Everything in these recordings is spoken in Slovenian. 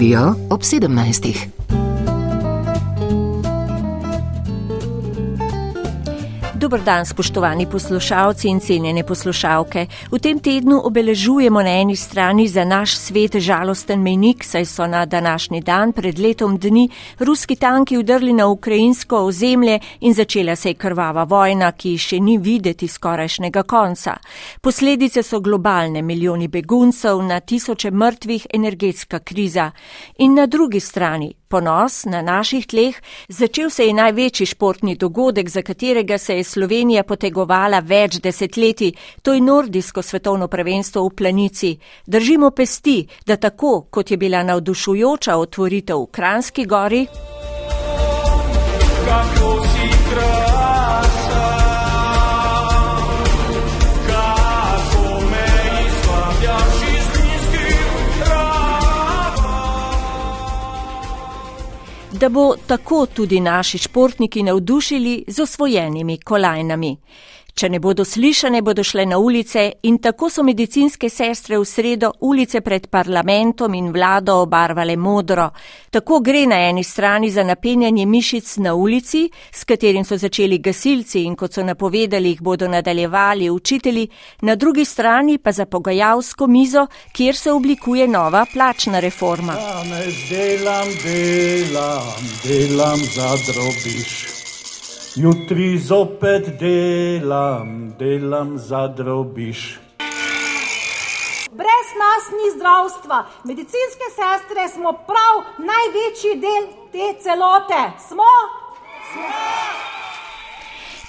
studio ob 17. Dobr dan, spoštovani poslušalci in cenjene poslušalke. V tem tednu obeležujemo na eni strani za naš svet žalosten menik, saj so na današnji dan pred letom dni ruski tanki udrli na ukrajinsko ozemlje in začela se je krvava vojna, ki še ni videti skorajšnjega konca. Posledice so globalne, milijoni beguncev, na tisoče mrtvih, energetska kriza. In na drugi strani ponos na naših tleh, začel se je največji športni dogodek, za katerega se je Slovenija potegovala več desetletij, to je nordijsko svetovno prvenstvo v planici. Držimo pesti, da tako, kot je bila navdušujoča otvoritev v Kranski gori, kako si kraj. Da bo tako tudi naši športniki navdušili z osvojenimi kolajnami. Če ne bodo slišane, bodo šle na ulice in tako so medicinske sestre v sredo ulice pred parlamentom in vlado obarvale modro. Tako gre na eni strani za napenjanje mišic na ulici, s katerim so začeli gasilci in kot so napovedali, jih bodo nadaljevali učitelji, na drugi strani pa za pogajalsko mizo, kjer se oblikuje nova plačna reforma. Danes delam, delam, delam za drobiš. Jutri zopet delam, delam za drobiš. Brez nas ni zdravstva. Medicinske sestre smo prav največji del te celote. Smo? Smo!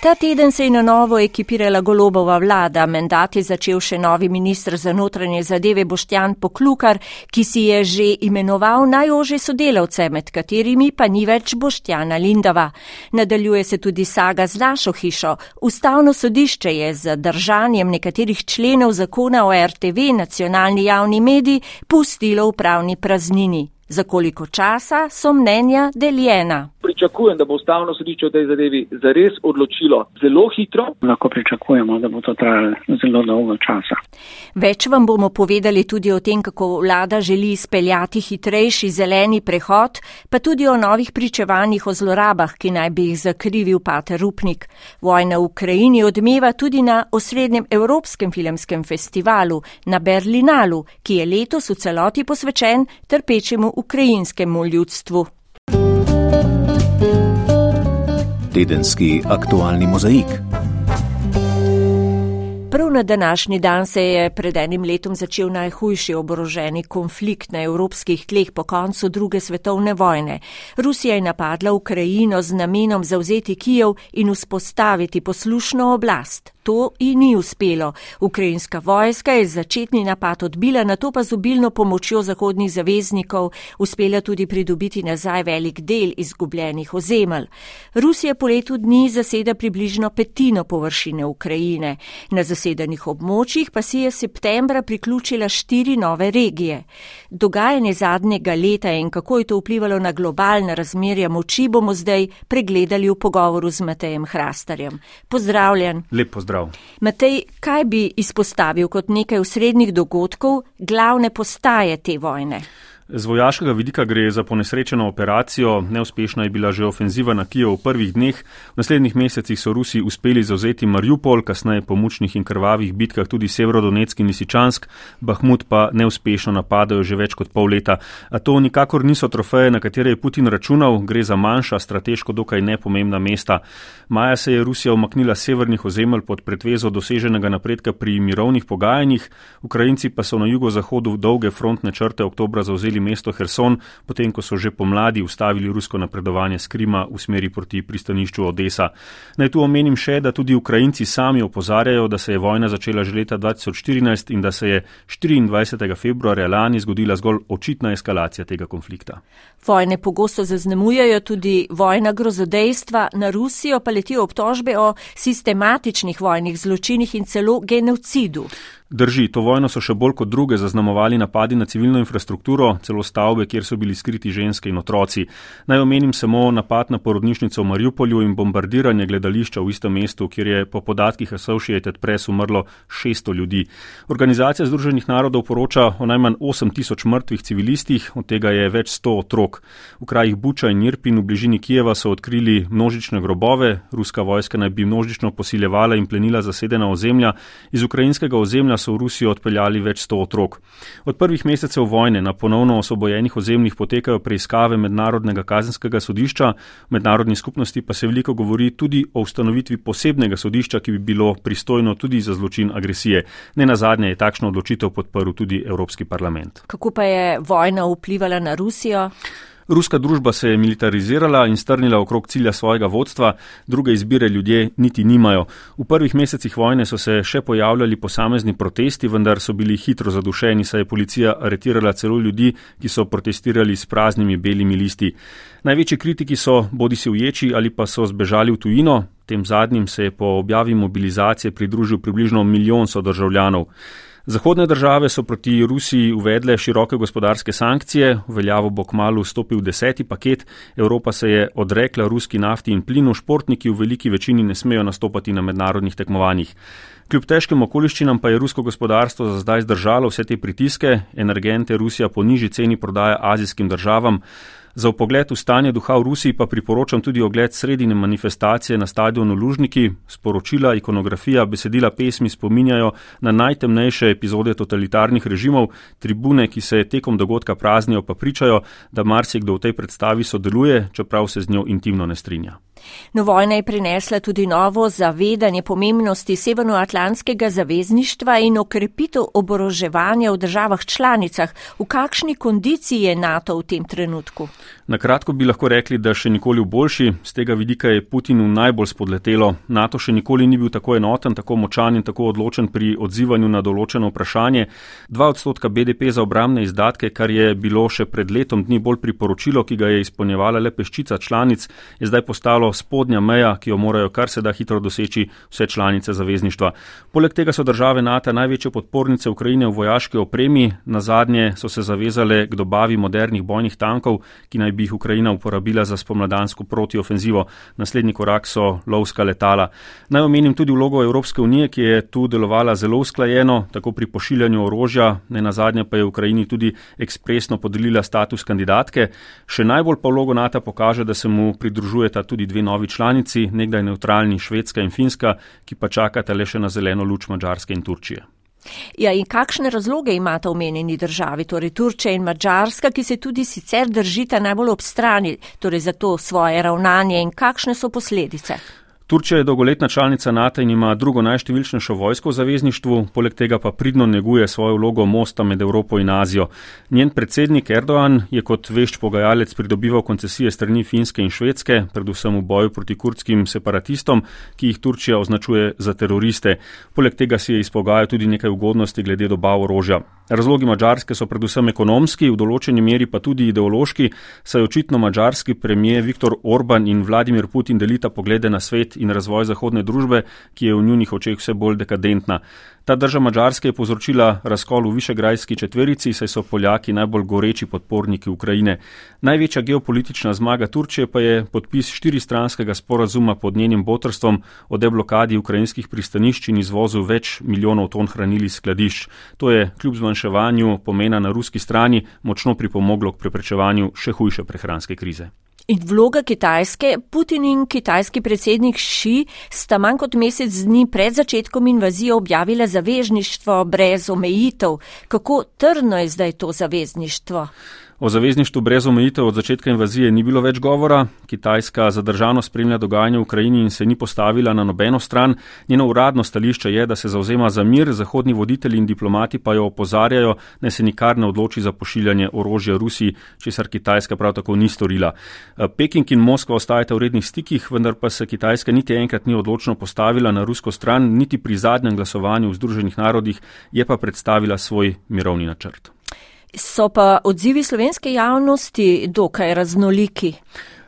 Ta teden se je na novo ekipirala golobova vlada, mandat je začel še novi ministr za notranje zadeve Boštjan Poklukar, ki si je že imenoval najože sodelavce, med katerimi pa ni več Boštjana Lindava. Nadaljuje se tudi saga z našo hišo. Ustavno sodišče je z držanjem nekaterih členov zakona o RTV, nacionalni javni mediji, pustilo v pravni praznini. Za koliko časa so mnenja deljena? Pričakujem, da bo ustavno sodišče v tej zadevi zares odločilo zelo hitro. Lahko pričakujemo, da bo to trajalo zelo dolgo časa. Več vam bomo povedali tudi o tem, kako vlada želi izpeljati hitrejši zeleni prehod, pa tudi o novih pričevanjih o zlorabah, ki naj bi jih zakrivil Pater Rupnik. Vojna v Ukrajini odmeva tudi na osrednjem Evropskem filmskem festivalu, na Berlinalu, ki je letos v celoti posvečen trpečemu ukrajinskemu ljudstvu. Tedenski aktualni mozaik. Prav na današnji dan se je pred enim letom začel najhujši oboroženi konflikt na evropskih tleh po koncu druge svetovne vojne. Rusija je napadla Ukrajino z namenom zauzeti Kijev in vzpostaviti poslušno oblast. To ji ni uspelo. Ukrajinska vojska je začetni napad odbila, na to pa z obilno pomočjo zahodnih zaveznikov uspela tudi pridobiti nazaj velik del izgubljenih ozemelj. Rusija po letu dni zaseda približno petino površine Ukrajine. Na zasedanih območjih pa si je septembra priključila štiri nove regije. Dogajanje zadnjega leta in kako je to vplivalo na globalne razmerja moči bomo zdaj pregledali v pogovoru z Matejem Hrastarjem. Pozdravljen. Lep pozdrav pozdrav. Matej, kaj bi izpostavil kot nekaj usrednjih dogodkov, glavne postaje te vojne? Z vojaškega vidika gre za ponesrečeno operacijo. Neuspešna je bila že ofenziva na Kijev v prvih dneh. V naslednjih mesecih so Rusi uspeli zauzeti Mariupol, kasneje po mučnih in krvavih bitkah tudi Severodonetsk in Lisičansk, Bahmut pa neuspešno napadajo že več kot pol leta. A to nikakor niso trofeje, na katere je Putin računal, gre za manjša, strateško dokaj nepomembna mesta. Maja se je Rusija omaknila severnih ozemelj pod pretvezo doseženega napredka pri mirovnih pogajanjih, Ukrajinci pa so na jugozahodu dolge frontne črte oktobra zauzeli mesto Herson, potem ko so že pomladi ustavili rusko napredovanje z Krima v smeri proti pristanišču Odesa. Naj tu omenim še, da tudi Ukrajinci sami opozarjajo, da se je vojna začela že leta 2014 in da se je 24. februarja lani zgodila zgolj očitna eskalacija tega konflikta. Vojne pogosto zaznamujejo tudi vojna grozodejstva, na Rusijo pa letijo obtožbe o sistematičnih vojnih zločinih in celo genocidu. Drži, to vojno so še bolj kot druge zaznamovali napadi na civilno infrastrukturo, celo stavbe, kjer so bili skriti ženske in otroci. Naj omenim samo napad na porodnišnico v Mariupolju in bombardiranje gledališča v istem mestu, kjer je po podatkih Associated Press umrlo 600 ljudi. Organizacija Združenih narodov poroča o najmanj 8000 mrtvih civilistih, od tega je več 100 otrok. V krajih Buča in Irpin v bližini Kijeva so odkrili množične grobove, ruska vojska naj bi množično posiljevala in plenila zasedena ozemlja, iz ukrajinskega ozemlja so v Rusijo odpeljali več sto otrok. Od prvih mesecev vojne na ponovno osvobojenih ozemljih potekajo preiskave mednarodnega kazenskega sodišča, v mednarodni skupnosti pa se veliko govori tudi o ustanovitvi posebnega sodišča, ki bi bilo pristojno tudi za zločin agresije. Ne na zadnje je takšno odločitev podprl tudi Evropski parlament. Kako pa je vojna vplivala na Rusijo? Ruska družba se je militarizirala in strnila okrog cilja svojega vodstva, druge izbire ljudje niti nimajo. V prvih mesecih vojne so se še pojavljali posamezni protesti, vendar so bili hitro zadušeni, saj je policija aretirala celo ljudi, ki so protestirali s praznimi belimi listi. Največji kritiki so bodi si uječi ali pa so zbežali v tujino, tem zadnjim se je po objavi mobilizacije pridružil približno milijon sodržavljanov. Zahodne države so proti Rusiji uvedle široke gospodarske sankcije, v veljavo bo kmalo vstopil deseti paket, Evropa se je odrekla ruski nafti in plinu, športniki v veliki večini ne smejo nastopati na mednarodnih tekmovanjih. Kljub težkim okoliščinam pa je rusko gospodarstvo za zdaj zdržalo vse te pritiske, energente Rusija po nižji ceni prodaja azijskim državam. Za pogled v stanje duha v Rusiji pa priporočam tudi ogled sredine manifestacije na stadionu Lužniki. Sporočila, ikonografija, besedila pesmi spominjajo na najtemnejše epizode totalitarnih režimov, tribune, ki se tekom dogodka praznijo, pa pričajo, da marsikdo v tej predstavi sodeluje, čeprav se z njo intimno ne strinja. No, vojna je prinesla tudi novo zavedanje pomembnosti Severnoatlantskega zavezništva in okrepitev oboroževanja v državah članicah. V kakšni kondiciji je NATO v tem trenutku? Na kratko bi lahko rekli, da še nikoli v boljši. Z tega vidika je Putinu najbolj spodletelo. NATO še nikoli ni bil tako enoten, tako močan in tako odločen pri odzivanju na določeno vprašanje. Dva odstotka BDP za obramne izdatke, kar je bilo še pred letom dni bolj priporočilo, ki ga je izpolnjevala le peščica članic, je zdaj postalo spodnja meja, ki jo morajo kar se da hitro doseči vse članice zavezništva. Poleg tega so države NATO največje podpornice Ukrajine v vojaški opremi, na zadnje so se zavezale k dobavi modernih bojnih tankov, ki naj bi jih Ukrajina uporabila za spomladansko protiofenzivo. Naslednji korak so lovska letala. Naj omenim tudi vlogo Evropske unije, ki je tu delovala zelo usklajeno, tako pri pošiljanju orožja, ne na zadnje pa je Ukrajini tudi ekspresno podelila status kandidatke. Še najbolj pa vlogo NATO pokaže, da se mu pridružujeta tudi dve novi članici, nekdaj neutralni Švedska in Finska, ki pa čakata le še na zeleno luč Mačarske in Turčije. Ja, in kakšne razloge imata omenjeni državi, torej Turčija in Mačarska, ki se tudi sicer držita najbolj ob strani, torej za to svoje ravnanje in kakšne so posledice? Turčija je dolgoletna članica NATO in ima drugo najštevilčnejšo vojsko v zavezništvu, poleg tega pa pridno neguje svojo vlogo mosta med Evropo in Azijo. Njen predsednik Erdoğan je kot vešč pogajalec pridobival koncesije strani Finske in Švedske, predvsem v boju proti kurdskim separatistom, ki jih Turčija označuje za teroriste. Poleg tega si je izpogajal tudi nekaj ugodnosti glede dobav orožja. Razlogi Mačarske so predvsem ekonomski, v določeni meri pa tudi ideološki, saj očitno mačarski premije Viktor Orban in Vladimir Putin delita poglede na svet in razvoj zahodne družbe, ki je v njunih očeh vse bolj dekadentna. Ta država Mačarske je povzročila razkol v Višegrajski četverici, saj so Poljaki najbolj goreči podporniki Ukrajine. Največja geopolitična zmaga Turčije pa je podpis štiristranskega sporazuma pod njenim botrstvom o deblokadi ukrajinskih pristanišč in izvozu več milijonov ton hranili skladišč. To je kljub zmanjševanju pomena na ruski strani močno pripomoglo k preprečevanju še hujše prehranske krize. In vloga Kitajske, Putin in kitajski predsednik Xi sta manj kot mesec dni pred začetkom invazije objavila zavezništvo brez omejitev. Kako trdno je zdaj to zavezništvo? O zavezništvu brez omejitev od začetka invazije ni bilo več govora. Kitajska zadržano spremlja dogajanje v Ukrajini in se ni postavila na nobeno stran. Njeno uradno stališče je, da se zauzema za mir, zahodni voditelji in diplomati pa jo opozarjajo, da se nikar ne odloči za pošiljanje orožja Rusiji, česar Kitajska prav tako ni storila. Peking in Moskva ostajata v rednih stikih, vendar pa se Kitajska niti enkrat ni odločno postavila na rusko stran, niti pri zadnjem glasovanju v Združenih narodih je pa predstavila svoj mirovni načrt. So pa odzivi slovenske javnosti dokaj raznoliki.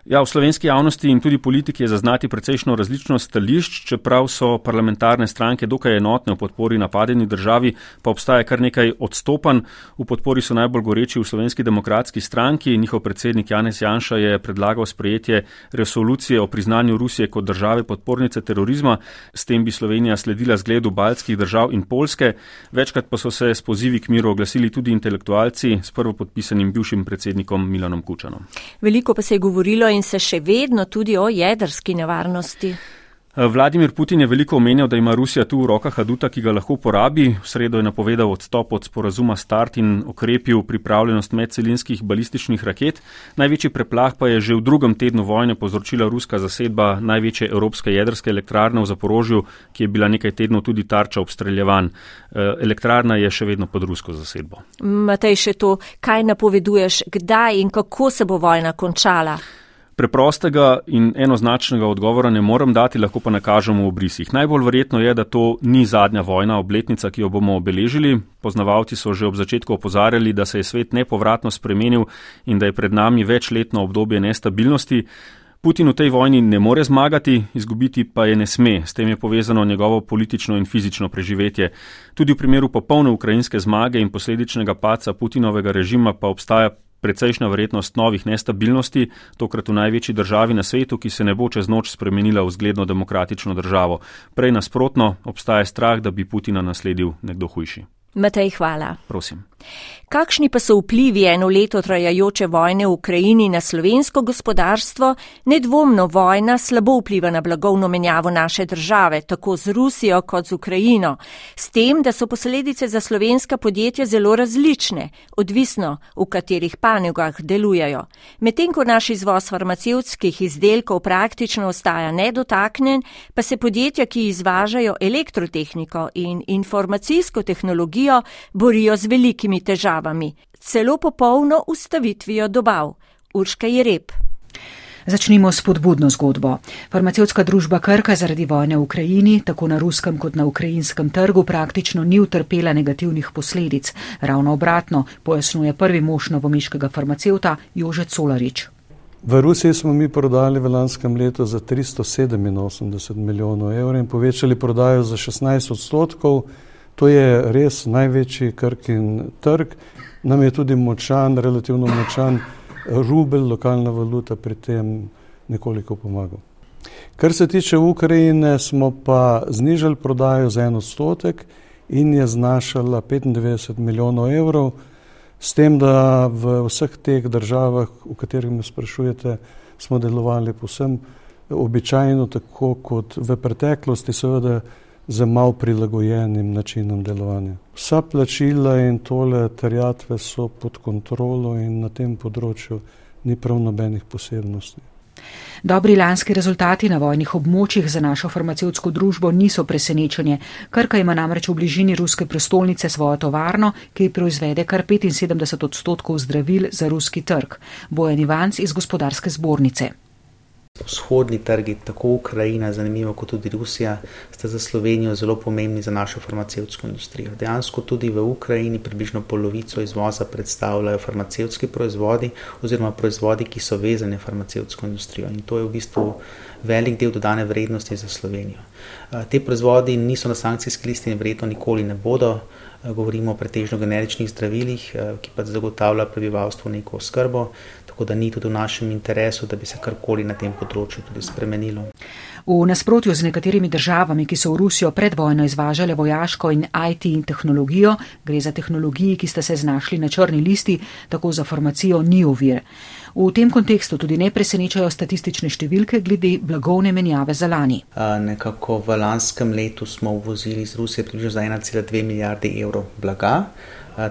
Ja, v slovenski javnosti in tudi politiki je zaznati precejšno različnost stališč, čeprav so parlamentarne stranke dokaj enotne v podpori napadeni državi, pa obstaja kar nekaj odstopanj. V podpori so najbolj goreči v slovenski demokratski stranki. Njihov predsednik Janez Janša je predlagal sprejetje resolucije o priznanju Rusije kot države podpornice terorizma. S tem bi Slovenija sledila zgledu baltskih držav in Polske. Večkrat pa so se s pozivi k miru oglasili tudi intelektualci s prvopodpisanim bivšim predsednikom Milanom Kučanom. Veliko pa se je govorilo in se še vedno tudi o jedrski nevarnosti. Vladimir Putin je veliko omenjal, da ima Rusija tu v rokah aduta, ki ga lahko uporabi. V sredo je napovedal odstop od sporazuma Start in okrepil pripravljenost medcelinskih balističnih raket. Največji preplah pa je že v drugem tednu vojne povzročila ruska zasedba največje evropske jedrske elektrarne v Zaporožju, ki je bila nekaj tednov tudi tarča obstreljevan. Elektrarna je še vedno pod rusko zasedbo. Matej, še to, kaj napoveduješ, kdaj in kako se bo vojna končala? Preprostega in enoznačnega odgovora ne morem dati, lahko pa nakažemo v obrisih. Najbolj verjetno je, da to ni zadnja vojna obletnica, ki jo bomo obeležili. Poznavalci so že ob začetku opozarjali, da se je svet nepovratno spremenil in da je pred nami večletno obdobje nestabilnosti. Putin v tej vojni ne more zmagati, izgubiti pa je ne sme, s tem je povezano njegovo politično in fizično preživetje. Tudi v primeru popolne ukrajinske zmage in posledičnega paca Putinovega režima pa obstaja precejšnja verjetnost novih nestabilnosti, tokrat v največji državi na svetu, ki se ne bo čez noč spremenila v zgledno demokratično državo. Prej nasprotno, obstaja strah, da bi Putina nasledil nekdo hujši. Matej, hvala. Prosim. Kakšni pa so vplivi eno leto trajajoče vojne v Ukrajini na slovensko gospodarstvo? Nedvomno vojna slabo vpliva na blagovno menjavo naše države, tako z Rusijo kot z Ukrajino. S tem, da so posledice za slovenska podjetja zelo različne, odvisno v katerih panogah delujejo. Medtem ko naš izvoz farmacevtskih izdelkov praktično ostaja nedotaknen, pa se podjetja, ki izvažajo elektrotehniko in informacijsko tehnologijo, borijo z velikimi težavami, celo popolno ustavitvijo dobav. Urška je rep. Začnimo s podbudno zgodbo. Farmacevtska družba Krka zaradi vojne v Ukrajini, tako na ruskem kot na ukrajinskem trgu, praktično ni utrpela negativnih posledic. Ravno obratno, pojasnjuje prvi mož novomiškega farmacevta Jože Colarič. V Rusiji smo mi prodali v lanskem letu za 387 milijonov evrov in povečali prodajo za 16 odstotkov. To je res največji krkin trg. Nam je tudi močan, relativno močan rubel, lokalna valuta pri tem nekoliko pomagal. Kar se tiče Ukrajine, smo pa znižali prodajo za en odstotek in je znašala 95 milijonov evrov, s tem, da v vseh teh državah, v katerih me sprašujete, smo delovali posem običajno, tako kot v preteklosti, seveda z malo prilagojenim načinom delovanja. Vsa plačila in tole terjatve so pod kontrolo in na tem področju ni prav nobenih posebnosti. Dobri lanski rezultati na vojnih območjih za našo farmacevtsko družbo niso presenečenje. Krka ima namreč v bližini ruske prestolnice svojo tovarno, ki proizvede kar 75 odstotkov zdravil za ruski trg. Bojan Ivanc iz gospodarske zbornice. Vzhodni trgi, tako Ukrajina, zanimivo kot tudi Rusija, sta za Slovenijo zelo pomembni za našo farmacevtsko industrijo. Dejansko tudi v Ukrajini približno polovico izvoza predstavljajo farmacevtski proizvodi oziroma proizvodi, ki so vezani na farmacevtsko industrijo in to je v bistvu velik del dodane vrednosti za Slovenijo. Te proizvodi niso na sankcijski listi in verjetno nikoli ne bodo. Govorimo o pretežno generičnih zdravilih, ki pa zagotavlja prebivalstvu neko oskrbo, tako da ni tudi v našem interesu, da bi se karkoli na tem področju tudi spremenilo. V nasprotju z nekaterimi državami, ki so v Rusijo pred vojno izvažale vojaško in IT in tehnologijo, gre za tehnologiji, ki sta se znašli na črni listi, tako za farmacijo ni ovir. V tem kontekstu tudi ne presenečajo statistične številke glede blagovne menjave za lani. Nekako v lanskem letu smo uvozili iz Rusije približno za 1,2 milijarde evrov blaga.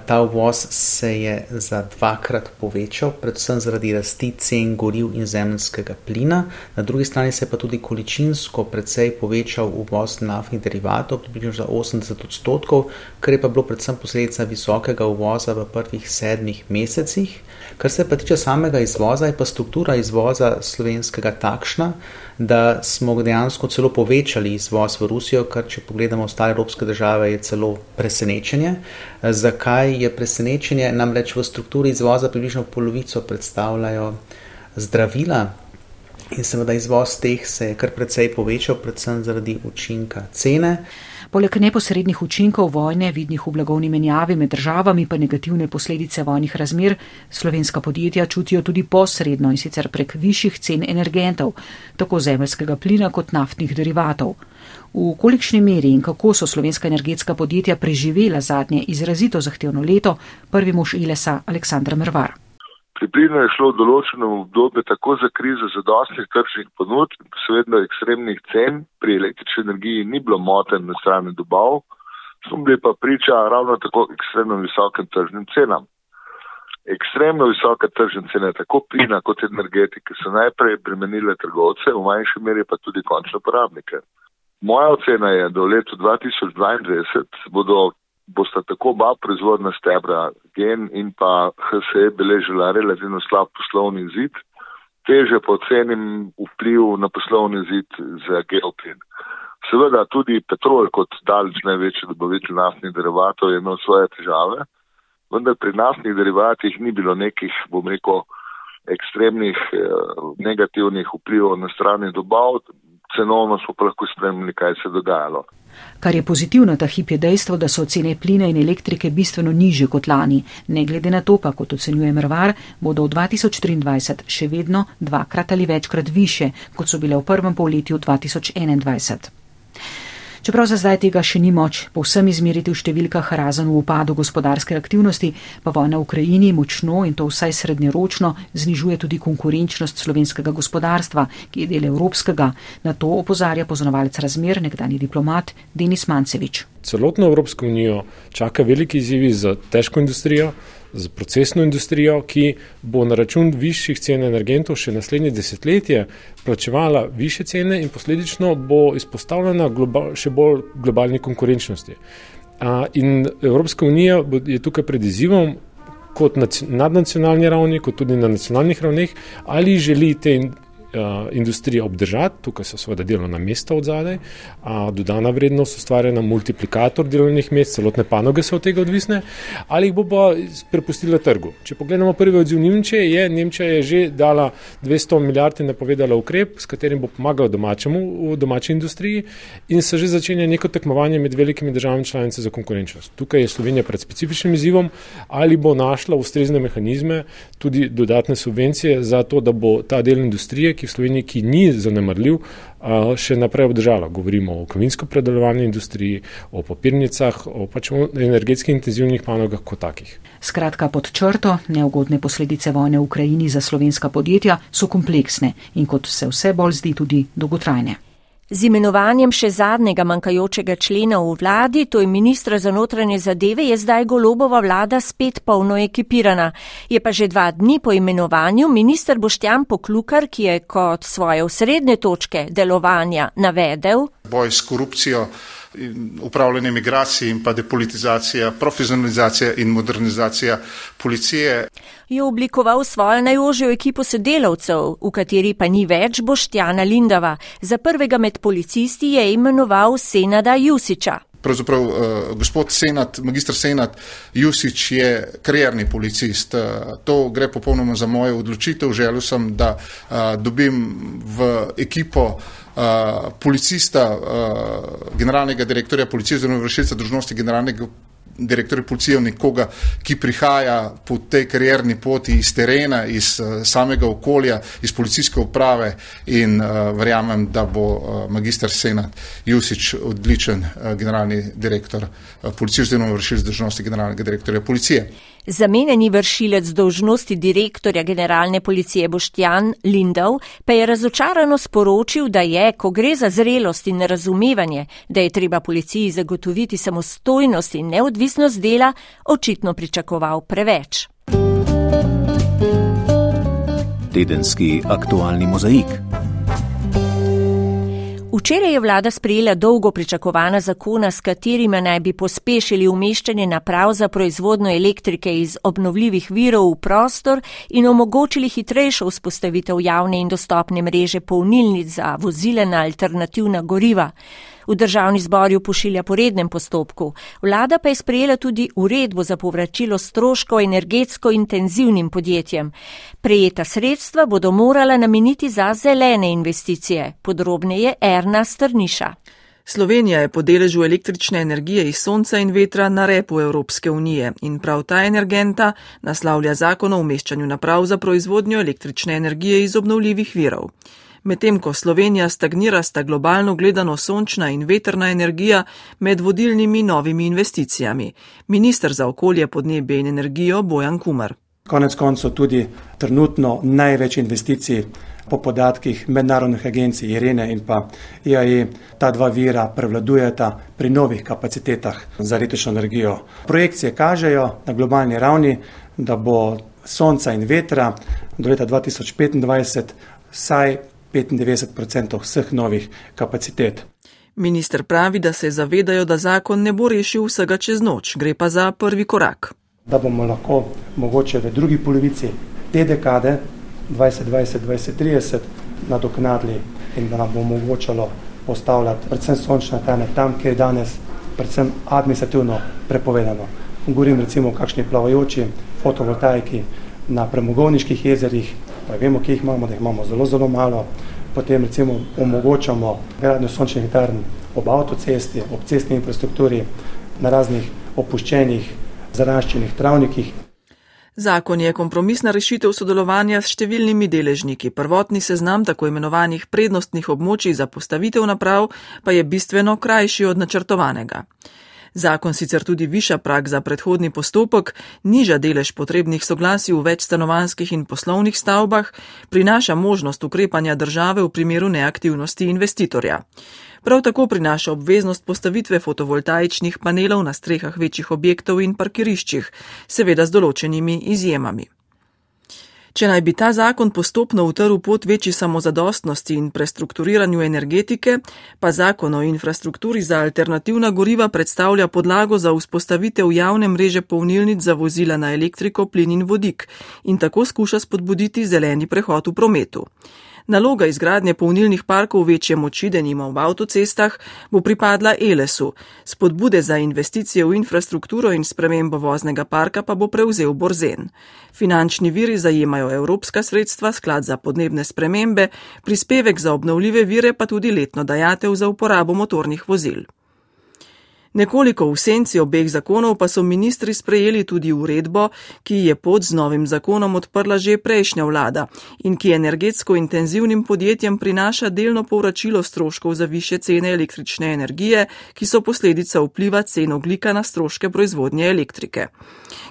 Ta uvoz se je za dvakrat povečal, predvsem zaradi rasti cen goriv in zemljskega plina. Na drugi strani se je pa tudi količinsko precej povečal uvoz naftnih derivatov, približno za 80 odstotkov, kar je pa bilo predvsem posledica visokega uvoza v prvih sedmih mesecih. Kar se pa tiče samega izvoza, je pa struktura izvoza slovenskega takšna, da smo dejansko celo povečali izvoz v Rusijo, kar če pogledamo ostale evropske države, je celo presenečenje. Zakaj je presenečenje? Namreč v strukturi izvoza približno polovico predstavljajo zdravila, In seveda izvoz teh se je kar precej povečal, predvsem zaradi učinka cene. Poleg neposrednih učinkov vojne, vidnih v blagovni menjavi med državami, pa negativne posledice vojnih razmer, slovenska podjetja čutijo tudi posredno in sicer prek višjih cen energentov, tako zemljskega plina kot naftnih derivatov. V kolikšni meri in kako so slovenska energetska podjetja preživela zadnje izrazito zahtevno leto, prvi mož Ilesa Aleksandra Mervar. Pri plinu je šlo v določenem obdobju tako za krizo zadostnih tržnih ponudb posebno ekstremnih cen, pri električni energiji ni bilo moten na strani dobav, smo bili pa priča ravno tako ekstremno visokim tržnim cenam. Ekstremno visoke tržne cene tako plina kot energetike so najprej bremenile trgovce, v manjši meri pa tudi končne uporabnike. Moja ocena je, da v letu 2022 bodo bosta tako oba proizvodna stebra, gen in pa HSE, beležila relativno slab poslovni zid, teže pa ocenim vpliv na poslovni zid za geoplin. Seveda tudi petrol kot daleč največji dobavitelj naftnih derivatov je imel svoje težave, vendar pri naftnih derivatih ni bilo nekih, bom rekel, ekstremnih eh, negativnih vplivov na strani dobav, cenovno smo pa lahko spremljali, kaj se je dogajalo. Kar je pozitivno ta hip je dejstvo, da so cene plina in elektrike bistveno niže kot lani. Ne glede na to, pa kot ocenjuje Mrvar, bodo v 2023 še vedno dvakrat ali večkrat više, kot so bile v prvem polletju 2021. Čeprav za zdaj tega še ni moč povsem izmeriti v številkah razen v upadu gospodarske aktivnosti, pa vojna v Ukrajini močno in to vsaj srednjeročno znižuje tudi konkurenčnost slovenskega gospodarstva, ki je del evropskega. Na to opozarja poznavalec razmer, nekdani diplomat Denis Mancevič. Celotno Evropsko unijo čaka veliki izzivi za težko industrijo, z procesno industrijo, ki bo na račun višjih cen energentov še naslednje desetletje plačevala više cene in posledično bo izpostavljena global, še bolj globalni konkurenčnosti. In Evropska unija je tukaj pred izzivom, kot na nadnacionalni ravni, kot tudi na nacionalnih ravneh, ali želi te industrija obdržati, tukaj so seveda delovna mesta od zadaj, dodana vrednost ustvarjena, multiplikator delovnih mest, celotne panoge so od tega odvisne, ali jih bo pa prepustila trgu. Če pogledamo prvi odziv Nemčije, je Nemčija je že dala 200 milijard in napovedala ukrep, s katerim bo pomagala domačemu domači industriji in se že začenja neko tekmovanje med velikimi državami članice za konkurenčnost. Tukaj je Slovenija pred specifičnim izzivom, ali bo našla ustrezne mehanizme, tudi dodatne subvencije za to, da bo ta del industrije, v Sloveniji, ki ni zanemrljiv, še naprej obdržala. Govorimo o kovinsko predelovanju industriji, o papirnicah, o pač energetski intenzivnih panogah kot takih. Skratka, pod črto, neugodne posledice vojne v Ukrajini za slovenska podjetja so kompleksne in kot se vse bolj zdi tudi dolgotrajne. Z imenovanjem še zadnjega manjkajočega člena v vladi, to je ministra za notranje zadeve, je zdaj golobova vlada spet polno ekipirana. Je pa že dva dni po imenovanju minister Boštjan Poklukar, ki je kot svoje osrednje točke delovanja navedel. Boj s korupcijo upravljanje migracij in pa depolitizacija, profesionalizacija in modernizacija policije. Je oblikoval svojo najožjo ekipo sodelavcev, v kateri pa ni več Boštjana Lindava. Za prvega med policisti je imenoval Senada Jusiča. Pravzaprav uh, gospod Senat, magistr Senat Jusič je karierni policist. Uh, to gre popolnoma za mojo odločitev. Želel sem, da uh, dobim v ekipo uh, uh, policista, uh, generalnega direktorja policije, oziroma vršilca dožnosti generalnega direktorja policije, nekoga, ki prihaja po tej karierni poti iz terena, iz uh, samega okolja, iz policijske uprave in uh, verjamem, da bo uh, magistr Senat Jusič odličen uh, generalni direktor uh, policije, oziroma vršilca dožnosti generalnega direktorja policije. Zamenjeni vršilec dolžnosti direktorja generalne policije Boštjan Lindov pa je razočarano sporočil, da je, ko gre za zrelost in razumevanje, da je treba policiji zagotoviti samostojnost in neodvisnost dela, očitno pričakoval preveč. Tedenski aktualni mozaik. Včeraj je vlada sprejela dolgo pričakovana zakona, s katerima naj bi pospešili umeščanje naprav za proizvodno elektrike iz obnovljivih virov v prostor in omogočili hitrejšo vzpostavitev javne in dostopne mreže polnilnic za vozile na alternativna goriva. V državni zbor jo pošilja po rednem postopku. Vlada pa je sprejela tudi uredbo za povračilo stroškov energetsko intenzivnim podjetjem. Prejeta sredstva bodo morala nameniti za zelene investicije. Podrobneje Erna Strniša. Slovenija je po deležu električne energije iz sonca in vetra na repu Evropske unije in prav ta energenta naslavlja zakon o umeščanju naprav za proizvodnjo električne energije iz obnovljivih virov. Medtem ko Slovenija stagnira, sta globalno gledano sončna in vetrna energija med vodilnimi novimi investicijami. Ministr za okolje, podnebje in energijo Bojan Kumar. Konec koncev tudi trenutno največ investicij po podatkih mednarodnih agencij Irene in pa IAE, ta dva vira prevladujeta pri novih kapacitetah za električno energijo. Projekcije kažejo na globalni ravni, da bo sonca in vetra do leta 2025 vsaj 95% vseh novih kapacitet. Minister pravi, da se zavedajo, da zakon ne bo rešil vsega čez noč, gre pa za prvi korak. Da bomo lahko mogoče v drugi polovici te dekade 2020-2030 nadoknadili in da nam bo omogočalo postavljati predvsem sončne tene tam, kjer je danes predvsem administrativno prepovedano. Govorim recimo o kakšni plavajoči fotovoltaiki na premogovniških jezerih, pa vemo, kje jih imamo, da jih imamo zelo, zelo malo. Potem recimo omogočamo gradnjo sončnih term ob avtocesti, ob cestni infrastrukturi, na raznih opuščenih, zaraščenih travnikih. Zakon je kompromisna rešitev sodelovanja s številnimi deležniki. Prvotni seznam tako imenovanih prednostnih območij za postavitev naprav pa je bistveno krajši od načrtovanega. Zakon sicer tudi viša prak za predhodni postopek, niža delež potrebnih soglasij v večstanovanskih in poslovnih stavbah, prinaša možnost ukrepanja države v primeru neaktivnosti investitorja. Prav tako prinaša obveznost postavitve fotovoltaičnih panelov na strehah večjih objektov in parkiriščih, seveda z določenimi izjemami. Če naj bi ta zakon postopno utrl pot večji samozadostnosti in prestrukturiranju energetike, pa zakon o infrastrukturi za alternativna goriva predstavlja podlago za vzpostavitev javne mreže polnilnic za vozila na elektriko, plin in vodik in tako skuša spodbuditi zeleni prehod v prometu. Naloga izgradnje polnilnih parkov večje moči, denimo v avtocestah, bo pripadla Elesu, spodbude za investicije v infrastrukturo in spremembo voznega parka pa bo prevzel Borzen. Finančni viri zajemajo evropska sredstva, sklad za podnebne spremembe, prispevek za obnovljive vire pa tudi letno dajatev za uporabo motornih vozil. Nekoliko v senci obeh zakonov pa so ministri sprejeli tudi uredbo, ki je pod z novim zakonom odprla že prejšnja vlada in ki energetsko intenzivnim podjetjem prinaša delno povračilo stroškov za više cene električne energije, ki so posledica vpliva cen oglika na stroške proizvodnje elektrike.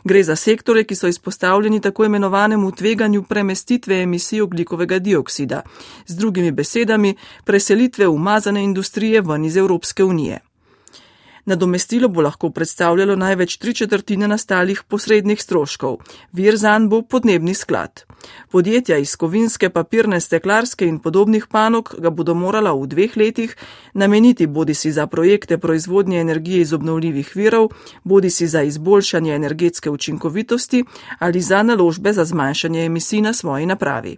Gre za sektore, ki so izpostavljeni tako imenovanemu tveganju premestitve emisij oglikovega dioksida, z drugimi besedami preselitve umazane industrije ven iz Evropske unije. Nadomestilo bo lahko predstavljalo največ tri četrtine nastalih posrednih stroškov. Vir zan bo podnebni sklad. Podjetja iz kovinske, papirne, steklarske in podobnih panog ga bodo morala v dveh letih nameniti bodi si za projekte proizvodnje energije iz obnovljivih virov, bodi si za izboljšanje energetske učinkovitosti ali za naložbe za zmanjšanje emisij na svoji napravi.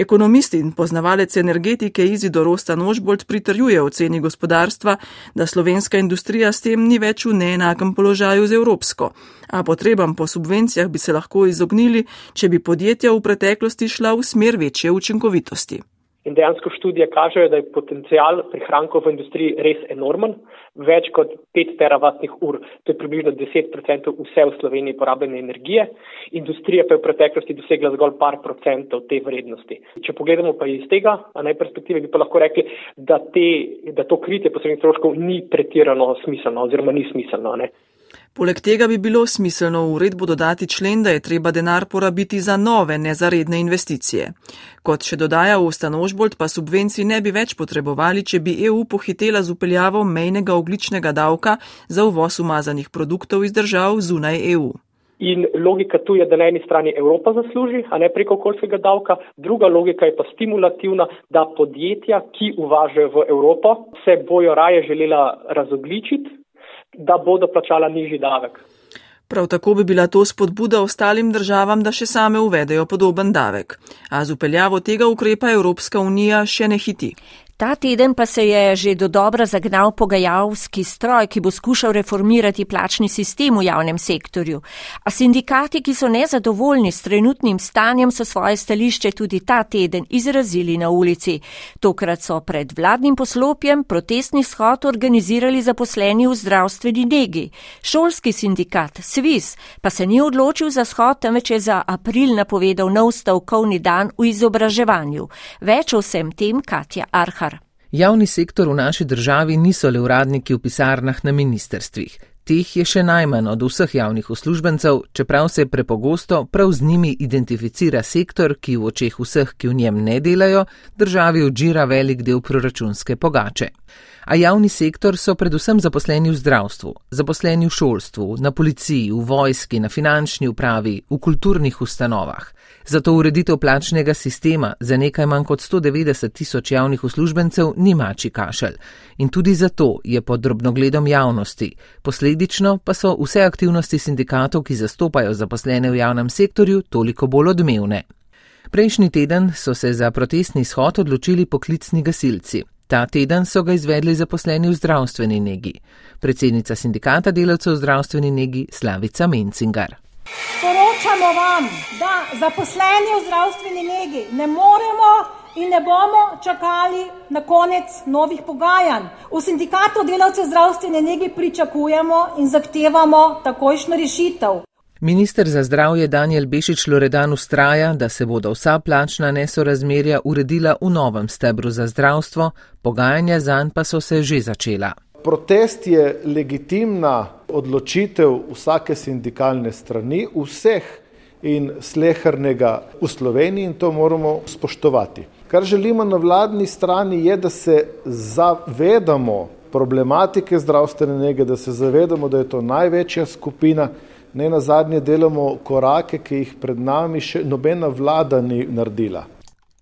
Ekonomist in poznavalec energetike Izidor Rosta Nožbolt pritrjuje oceni gospodarstva, da slovenska industrija s tem ni več v neenakem položaju z evropsko, a potrebam po subvencijah bi se lahko izognili, če bi podjetja v preteklosti šla v smer večje učinkovitosti. In dejansko študije kažejo, da je potencial prihrankov v industriji res enormen, več kot 5 teravatnih ur, to je približno 10% vse v Sloveniji porabljene energije, industrija pa je v preteklosti dosegla zgolj par procentov te vrednosti. Če pogledamo pa iz tega, a naj perspektive bi pa lahko rekli, da, te, da to kritje posebnih stroškov ni pretirano smiselno oziroma ni smiselno. Ne? Poleg tega bi bilo smiselno v uredbo dodati člen, da je treba denar porabiti za nove, ne za redne investicije. Kot še dodaja Ostanožbolt, pa subvencij ne bi več potrebovali, če bi EU pohitela z upeljavo mejnega ogličnega davka za uvoz umazanih produktov iz držav zunaj EU. In logika tu je, da na eni strani Evropa zasluži, a ne preko okoljskega davka, druga logika je pa stimulativna, da podjetja, ki uvažajo v Evropo, se bojo raje želela razogličiti da bodo plačala nižji davek. Prav tako bi bila to spodbuda ostalim državam, da še same uvedejo podoben davek. A z upeljavo tega ukrepa Evropska unija še ne hiti. Ta teden pa se je že do dobra zagnal pogajalski stroj, ki bo skušal reformirati plačni sistem v javnem sektorju. A sindikati, ki so nezadovoljni s trenutnim stanjem, so svoje stališče tudi ta teden izrazili na ulici. Tokrat so pred vladnim poslopjem protestni shod organizirali zaposleni v zdravstveni negi. Šolski sindikat Svis pa se ni odločil za shod, temveč je za april napovedal nov stavkovni dan v izobraževanju. Več o vsem tem Katja Arhar. Javni sektor v naši državi niso le uradniki v pisarnah na ministerstvih. Teh je še najmanj od vseh javnih uslužbencev, čeprav se prepogosto prav z njimi identificira sektor, ki v očeh vseh, ki v njem ne delajo, državi odžira velik del proračunske pogače. A javni sektor so predvsem zaposleni v zdravstvu, zaposleni v šolstvu, na policiji, v vojski, na finančni upravi, v kulturnih ustanovah. Zato ureditev plačnega sistema za nekaj manj kot 190 tisoč javnih uslužbencev ni mači kašelj. In tudi zato je pod drobnogledom javnosti. Posledično pa so vse aktivnosti sindikatov, ki zastopajo zaposlene v javnem sektorju, toliko bolj odmevne. Prejšnji teden so se za protestni shod odločili poklicni gasilci. Ta teden so ga izvedli zaposleni v zdravstveni negi. Predsednica sindikata delavcev v zdravstveni negi Slavica Mencingar. Sporočamo vam, da zaposleni v zdravstveni negi ne moremo in ne bomo čakali na konec novih pogajanj. V sindikatu delavcev zdravstvene negi pričakujemo in zahtevamo takojšno rešitev. Minister za zdravje Daniel Bešič Loredan ustraja, da se bodo vsa plačna nesorazmerja uredila v novem stebru za zdravstvo, pogajanja zanj pa so se že začela. Protest je legitimna odločitev vsake sindikalne strani, vseh in slehrnega v Sloveniji in to moramo spoštovati. Kar želimo na vladni strani je, da se zavedamo problematike zdravstvene nege, da se zavedamo, da je to največja skupina, ne na zadnje delamo korake, ki jih pred nami še nobena vlada ni naredila.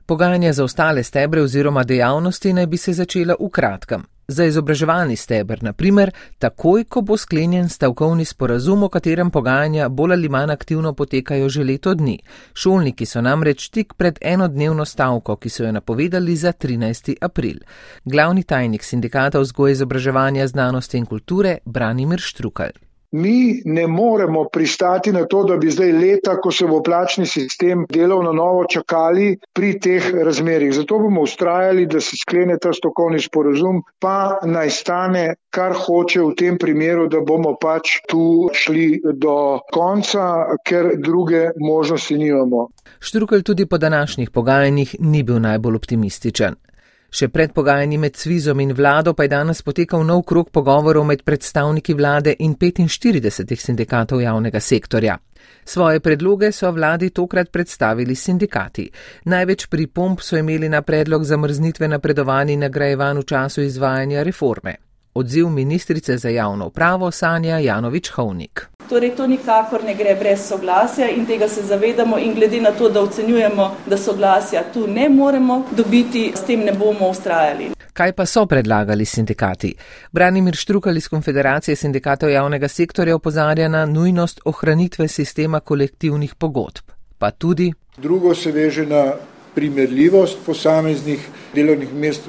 Pogajanja za ostale stebre oziroma dejavnosti naj bi se začela v kratkem. Za izobraževalni steber, na primer, takoj, ko bo sklenjen stavkovni sporazum, o katerem pogajanja bolj ali manj aktivno potekajo že leto dni. Šolniki so namreč tik pred enodnevno stavko, ki so jo napovedali za 13. april. Glavni tajnik sindikata vzgoje izobraževanja znanosti in kulture Branimir Štrukal. Mi ne moremo pristati na to, da bi zdaj leta, ko se bo plačni sistem delal na novo, čakali pri teh razmerih. Zato bomo ustrajali, da se sklene ta stokovni sporozum, pa naj stane, kar hoče v tem primeru, da bomo pač tu šli do konca, ker druge možnosti nimamo. Štrukelj tudi po današnjih pogajanjih ni bil najbolj optimističen. Še pred pogajanji med Svizom in vlado pa je danes potekal nov krok pogovorov med predstavniki vlade in 45 sindikatov javnega sektorja. Svoje predloge so vladi tokrat predstavili sindikati. Največ pripomp so imeli na predlog zamrznitve napredovanj in nagrajevanj v času izvajanja reforme. Odziv ministrice za javno upravo Sanja Janovič Hovnik. Torej, to nikakor ne gre brez soglasja in tega se zavedamo in glede na to, da ocenjujemo, da soglasja tu ne moremo dobiti, s tem ne bomo ustrajali. Kaj pa so predlagali sindikati? Branimir Štrukal iz Konfederacije sindikatov javnega sektorja opozarja na nujnost ohranitve sistema kolektivnih pogodb. Pa tudi. Drugo se veže na primerljivost posameznih delovnih mest,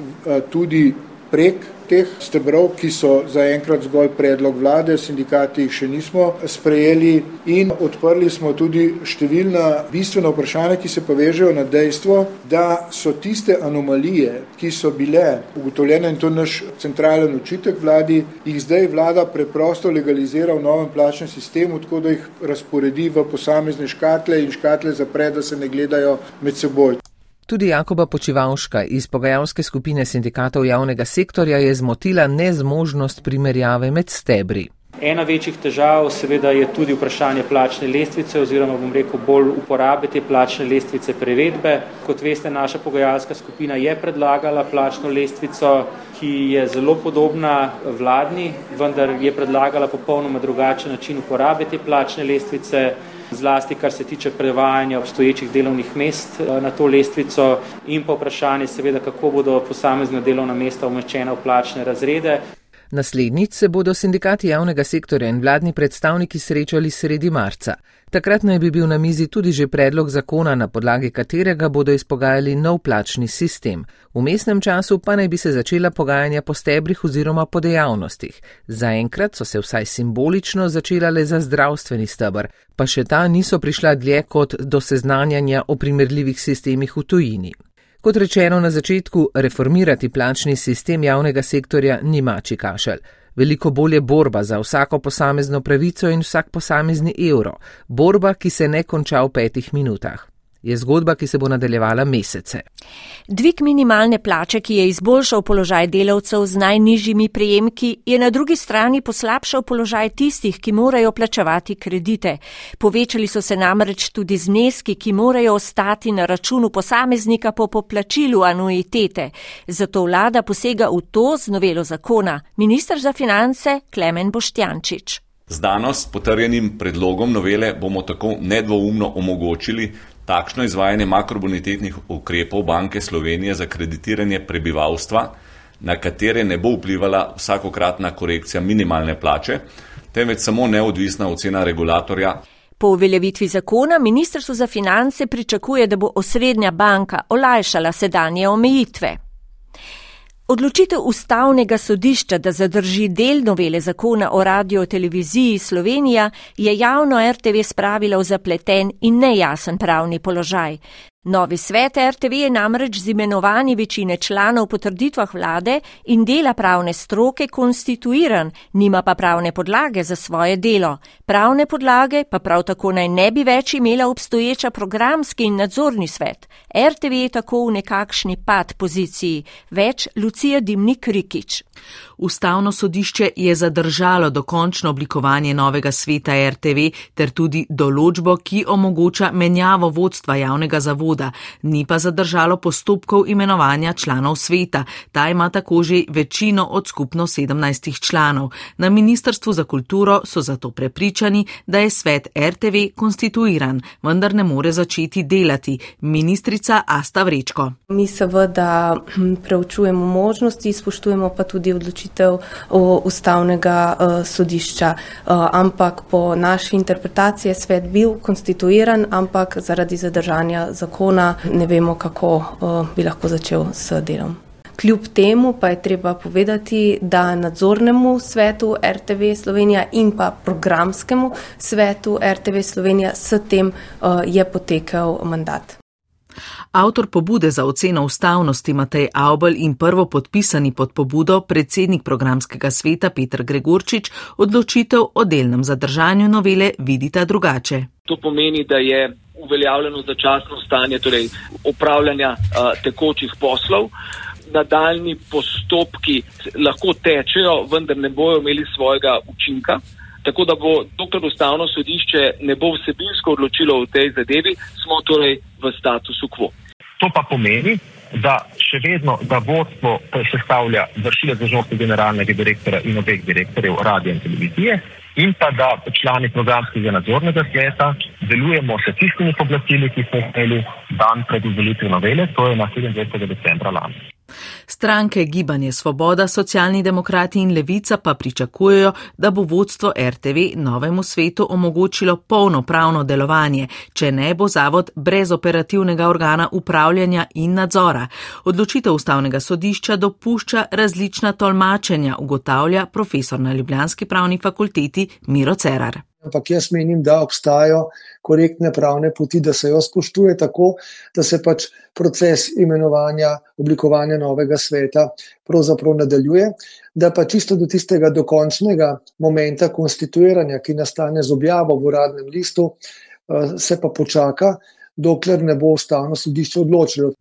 tudi prek teh stebrov, ki so zaenkrat zgolj predlog vlade, sindikati še nismo sprejeli in odprli smo tudi številna bistvena vprašanja, ki se povežejo na dejstvo, da so tiste anomalije, ki so bile ugotovljene in to naš centralen očitek vladi, jih zdaj vlada preprosto legalizira v novem plačnem sistemu, tako da jih razporedi v posamezne škatle in škatle zapre, da se ne gledajo med seboj. Tudi Jakoba Počivalška iz pogajalske skupine sindikatov javnega sektorja je zmotila nezmožnost primerjave med stebri. Ena večjih težav seveda je tudi vprašanje plačne lestvice oziroma bom rekel bolj uporabe te plačne lestvice prevedbe. Kot veste, naša pogajalska skupina je predlagala plačno lestvico, ki je zelo podobna vladni, vendar je predlagala popolnoma drugačen način uporabe te plačne lestvice zlasti kar se tiče prevajanja obstoječih delovnih mest eh, na to lestvico in pa vprašanje seveda, kako bodo posamezne delovna mesta umeščena v plačne razrede. Naslednjič se bodo sindikati javnega sektorja in vladni predstavniki srečali sredi marca. Takrat naj bi bil na mizi tudi že predlog zakona, na podlagi katerega bodo izpogajali nov plačni sistem. V mestnem času pa naj bi se začela pogajanja po stebrih oziroma po dejavnostih. Zaenkrat so se vsaj simbolično začela le za zdravstveni stebr, pa še ta niso prišla dlje kot do seznanjanja o primerljivih sistemih v tujini. Kot rečeno na začetku, reformirati plačni sistem javnega sektorja ni mači kašelj. Veliko bolje borba za vsako posamezno pravico in vsak posamezni evro, borba, ki se ne konča v petih minutah je zgodba, ki se bo nadaljevala mesece. Dvig minimalne plače, ki je izboljšal položaj delavcev z najnižjimi prejemki, je na drugi strani poslabšal položaj tistih, ki morajo plačevati kredite. Povečali so se namreč tudi zneski, ki morajo ostati na računu posameznika po poplačilu anuitete. Zato vlada posega v to z novelo zakona. Ministr za finance Klemen Boštjančič. Z danes potrjenim predlogom novele bomo tako nedvoumno omogočili, takšno izvajanje makrobonitetnih ukrepov Banke Slovenije za kreditiranje prebivalstva, na katere ne bo vplivala vsakokratna korekcija minimalne plače, temveč samo neodvisna ocena regulatorja. Po uveljavitvi zakona Ministrstvo za finance pričakuje, da bo osrednja banka olajšala sedanje omejitve. Odločitev ustavnega sodišča, da zadrži del novele zakona o radio-televiziji Slovenija, je javno RTV spravila v zapleten in nejasen pravni položaj. Novi svet RTV je namreč z imenovanji večine članov po trditvah vlade in dela pravne stroke konstituiran, nima pa pravne podlage za svoje delo. Pravne podlage pa prav tako naj ne bi več imela obstoječa programski in nadzorni svet. RTV je tako v nekakšni pad poziciji. Več Lucija Dimnik Rikič. Ustavno sodišče je zadržalo dokončno oblikovanje novega sveta RTV ter tudi določbo, ki omogoča menjavo vodstva javnega zavoda, ni pa zadržalo postopkov imenovanja članov sveta. Ta ima tako že večino od skupno 17 članov. Na Ministrstvu za kulturo so zato prepričani, da je svet RTV konstituiran, vendar ne more začeti delati. Ministrica Asta Vrečko. Mi seveda hm, preučujemo možnosti, spoštujemo pa tudi odločitev odločitev ustavnega uh, sodišča. Uh, ampak po naši interpretaciji je svet bil konstituiran, ampak zaradi zadržanja zakona ne vemo, kako uh, bi lahko začel s delom. Kljub temu pa je treba povedati, da nadzornemu svetu RTV Slovenija in pa programskemu svetu RTV Slovenija s tem uh, je potekel mandat. Avtor pobude za oceno ustavnosti Matej Aubel in prvo podpisani pod pobudo predsednik programskega sveta Petr Gregorčič odločitev o delnem zadržanju novele vidita drugače. To pomeni, da je uveljavljeno začasno stanje torej upravljanja uh, tekočih poslov. Nadaljni postopki lahko tečejo, vendar ne bojo imeli svojega učinka. Tako da bo dokler ustavno sodišče ne bo vsebinsko odločilo v tej zadevi, smo torej v statusu quo. To pa pomeni, da še vedno, da vodstvo sestavlja vršilec dožnosti generalnega direktora in obeh direktorjev radio in televizije in pa da člani programskega nadzornega sveta delujemo s tistimi poblastili, ki smo imeli dan pred uveljavitvijo novele, to je na 27. decembra lani. Stranke Gibanje Svoboda, socialni demokrati in levica pa pričakujejo, da bo vodstvo RTV novemu svetu omogočilo polnopravno delovanje, če ne bo zavod brez operativnega organa upravljanja in nadzora. Odločitev ustavnega sodišča dopušča različna tolmačenja, ugotavlja profesor na Ljubljanski pravni fakulteti Miro Cerar. Ampak jaz menim, da obstajajo korektne pravne poti, da se jo spoštuje tako, da se pač proces imenovanja, oblikovanja novega sveta pravzaprav nadaljuje, da pa čisto do tistega dokončnega momenta konstituiranja, ki nastane z objavo v uradnem listu, eh, se pa počaka, dokler ne bo ustavno sodišče odločilo.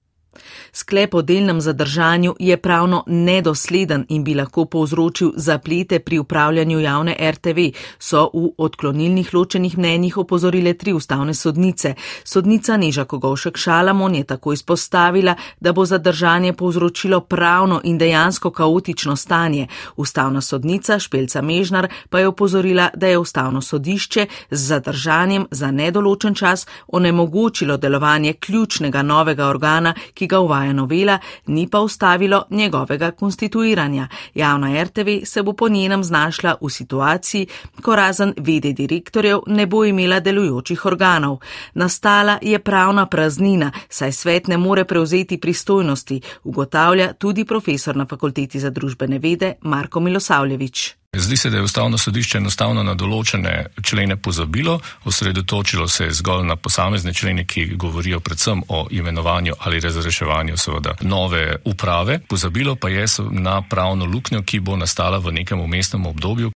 Sklep o delnem zadržanju je pravno nedosleden in bi lahko povzročil zaplete pri upravljanju javne RTV, so v odklonilnih ločenih mnenjih opozorile tri ustavne sodnice. Sodnica Neža Kogovšek Šalamon je tako izpostavila, da bo zadržanje povzročilo pravno in dejansko kaotično stanje. Ustavna sodnica Špelca Mežnar pa je opozorila, da je ustavno sodišče z zadržanjem za nedoločen čas onemogočilo delovanje ključnega novega organa, ki ga uvaja novela, ni pa ustavilo njegovega konstituiranja. Javna RTV se bo po njenem znašla v situaciji, ko razen vede direktorjev ne bo imela delujočih organov. Nastala je pravna praznina, saj svet ne more prevzeti pristojnosti, ugotavlja tudi profesor na fakulteti za družbene vede Marko Milosavljevič. Zdi se, da je ustavno sodišče enostavno na določene člene pozabilo, osredotočilo se je zgolj na posamezne člene, ki govorijo predvsem o imenovanju ali razreševanju seveda nove uprave, pozabilo pa je na pravno luknjo, ki bo nastala v nekem umestnem obdobju.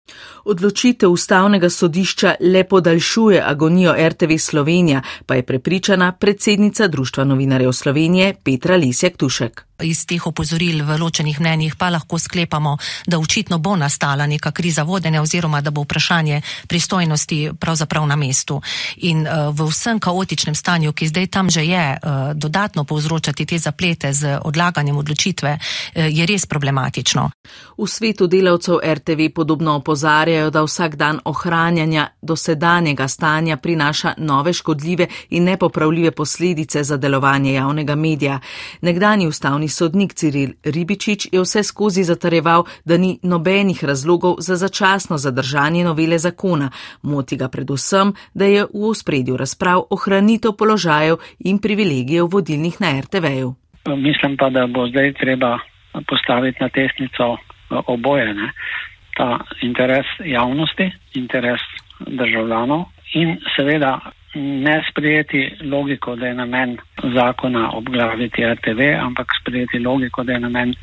Odločitev ustavnega sodišča le podaljšuje agonijo RTV Slovenija, pa je prepričana predsednica Društva novinarjev Slovenije Petra Lisjak Tušek iz teh opozoril v ločenih mnenjih pa lahko sklepamo, da očitno bo nastala neka kriza vodenja oziroma da bo vprašanje pristojnosti pravzaprav na mestu. In uh, v vsem kaotičnem stanju, ki zdaj tam že je, uh, dodatno povzročati te zaplete z odlaganjem odločitve uh, je res problematično. V svetu delavcev RTV podobno opozarjajo, da vsak dan ohranjanja dosedanjega stanja prinaša nove škodljive in nepopravljive posledice za delovanje javnega medija. Nekdani ustavni sodnik Ciril Ribičič je vse skozi zatarjeval, da ni nobenih razlogov za začasno zadržanje novele zakona. Moti ga predvsem, da je v ospredju razprav ohranitev položajev in privilegijev vodilnih na RTV-ju. Mislim pa, da bo zdaj treba postaviti na tesnico oboje. Ne? Ta interes javnosti, interes državljanov in seveda ne sprejeti logiko, da je namen zakona obglaviti RTV, ampak sprejeti logiko, da je namen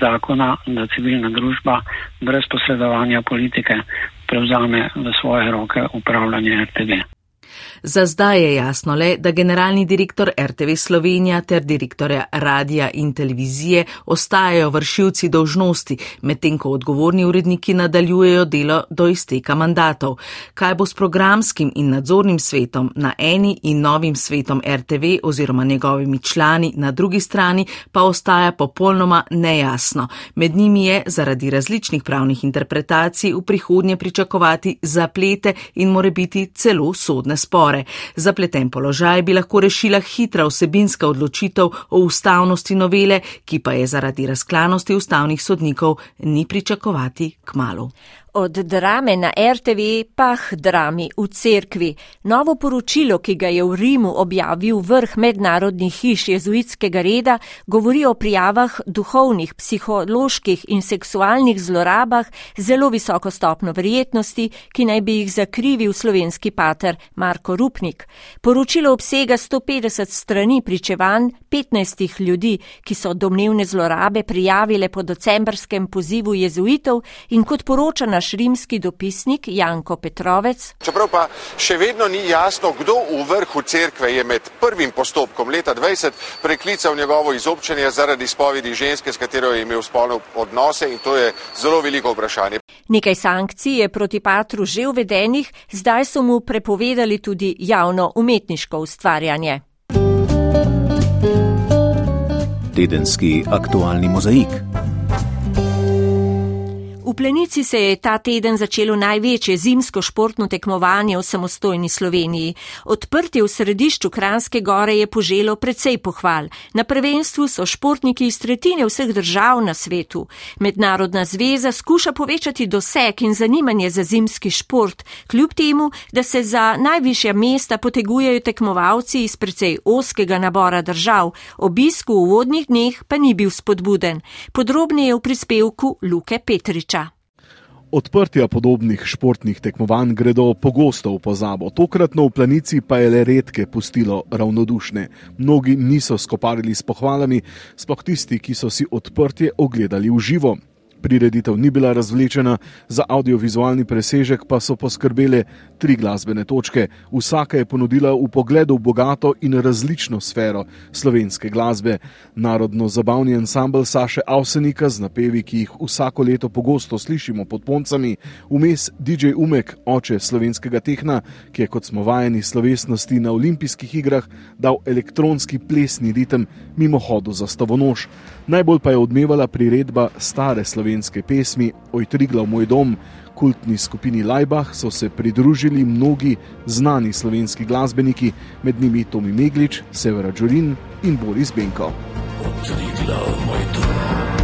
zakona, da civilna družba brez posredovanja politike prevzame v svoje roke upravljanje RTV. Za zdaj je jasno le, da generalni direktor RTV Slovenija ter direktorja radija in televizije ostajajo vršilci dolžnosti, medtem ko odgovorni uredniki nadaljujejo delo do izteka mandatov. Kaj bo s programskim in nadzornim svetom na eni in novim svetom RTV oziroma njegovimi člani na drugi strani, pa ostaja popolnoma nejasno. Med njimi je zaradi različnih pravnih interpretacij v prihodnje pričakovati zaplete in more biti celo sodne spore spore. Zapleten položaj bi lahko rešila hitra vsebinska odločitev o ustavnosti novele, ki pa je zaradi razklanosti ustavnih sodnikov ni pričakovati k malu. Od drame na RTV pa k drami v cerkvi. Novo poročilo, ki ga je v Rimu objavil vrh mednarodnih hiš jezuitskega reda, govori o prijavah duhovnih, psiholoških in seksualnih zlorabah zelo visoko stopno verjetnosti, ki naj bi jih zakrivil slovenski pater Marko Rupnik. Poročilo obsega 150 strani pričevanj 15 ljudi, ki so domnevne zlorabe prijavile po decembrskem pozivu jezuitov in kot poroča naš rimski dopisnik Janko Petrovec. Čeprav pa še vedno ni jasno, kdo v vrhu cerkve je med prvim postopkom leta 20 preklical njegovo izobčenje zaradi spovedi ženske, s katero je imel spolne odnose in to je zelo veliko vprašanje. Nekaj sankcij je proti Patru že uvedenih, zdaj so mu prepovedali tudi javno umetniško ustvarjanje. Tedenski aktualni mozaik. V Plenici se je ta teden začelo največje zimsko športno tekmovanje v samostojni Sloveniji. Odprtje v središču Kranske gore je poželo precej pohval. Na prvenstvu so športniki iz tretjine vseh držav na svetu. Mednarodna zveza skuša povečati doseg in zanimanje za zimski šport, kljub temu, da se za najvišja mesta potegujejo tekmovalci iz precej oskega nabora držav. Obisku v uvodnih dneh pa ni bil spodbuden. Podrobneje v prispevku Luke Petriča. Odprtja podobnih športnih tekmovanj gredo pogosto v pozabo, tokratno v planici pa je le redke pustilo ravnodušne. Mnogi niso skoparili s pohvalami, sploh tisti, ki so si odprtje ogledali v živo. Prireditev ni bila razvlečena, za audiovizualni presežek pa so poskrbele tri glasbene točke. Vsaka je ponudila v pogledu bogato in različno sfero slovenske glasbe. Narodno zabavni ansambl Saše Avsenika z napevi, ki jih vsako leto pogosto slišimo pod poncami, vmes DJ Umek, oče slovenskega tehna, ki je kot smo vajeni slovesnosti na olimpijskih igrah dal elektronski plesni ritem mimo hodu za stavonož. Najbolj pa je odmevala priredba stare slovenske slovenske pesmi Oj Triglav moj dom, kultni skupini Lajbah so se pridružili mnogi znani slovenski glasbeniki, med njimi Tomi Meglič, Severa Džurin in Boris Benko. Triglav moj dom.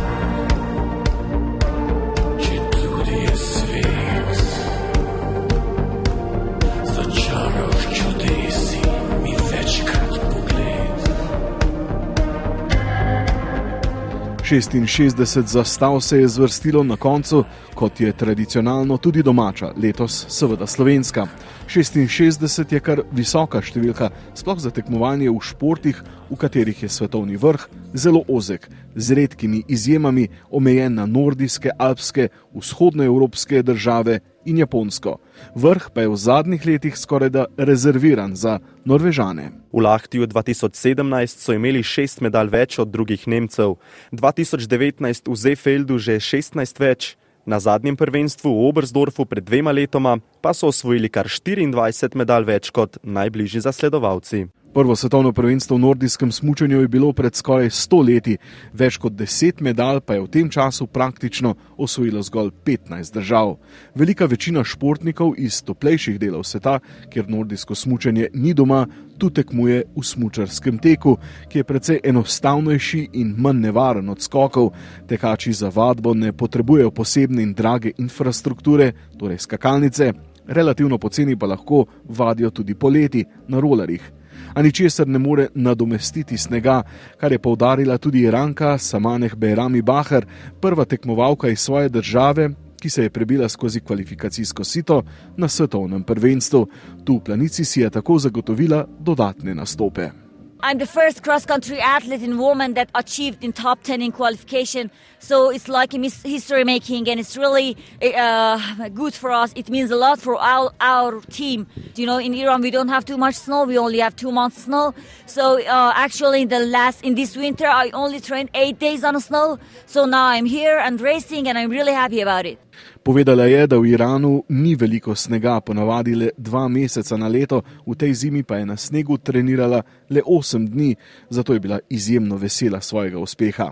Šestinšestdeset zastav se je zvrstilo na koncu, kot je tradicionalno tudi domača, letos seveda slovenska. 66 je kar visoka številka, sploh za tekmovanje v športih, v katerih je svetovni vrh zelo ozek, z redkimi izjemami omejen na nordijske, alpske, vzhodnoevropske države in Japonsko. Vrh pa je v zadnjih letih skoraj da rezerviran za Norvežane. V Lahtiju 2017 so imeli šest medalj več od drugih Nemcev, 2019 v Zefeldu že 16 več. Na zadnjem prvenstvu v Obersdorfu pred dvema letoma pa so osvojili kar 24 medalj več kot najbližji zasledovalci. Prvo svetovno prvenstvo v nordijskem smučanju je bilo pred skoraj 100 leti, več kot 10 medalj pa je v tem času praktično osvojilo zgolj 15 držav. Velika večina športnikov iz toplejših delov sveta, kjer nordijsko smučanje ni doma, tu tekmuje v smučarskem teku, ki je precej enostavnejši in manj nevaren od skokov. Tekači za vadbo ne potrebujejo posebne in drage infrastrukture, torej skakalnice, relativno poceni pa lahko vadijo tudi poleti na rolerjih. A ničesar ne more nadomestiti snega, kar je povdarila tudi Iranka Samaneh Bejrami Bahar, prva tekmovalka iz svoje države, ki se je prebila skozi kvalifikacijsko sito na svetovnem prvenstvu. Tu v planici si je tako zagotovila dodatne nastope. I'm the first cross country athlete in woman that achieved in top 10 in qualification. So it's like a history making and it's really uh, good for us. It means a lot for our, our team. You know, in Iran, we don't have too much snow. We only have two months snow. So uh, actually in the last, in this winter, I only trained eight days on snow. So now I'm here and racing and I'm really happy about it. Povedala je, da v Iranu ni veliko snega, ponavadi le dva meseca na leto, v tej zimi pa je na snegu trenirala le osem dni, zato je bila izjemno vesela svojega uspeha.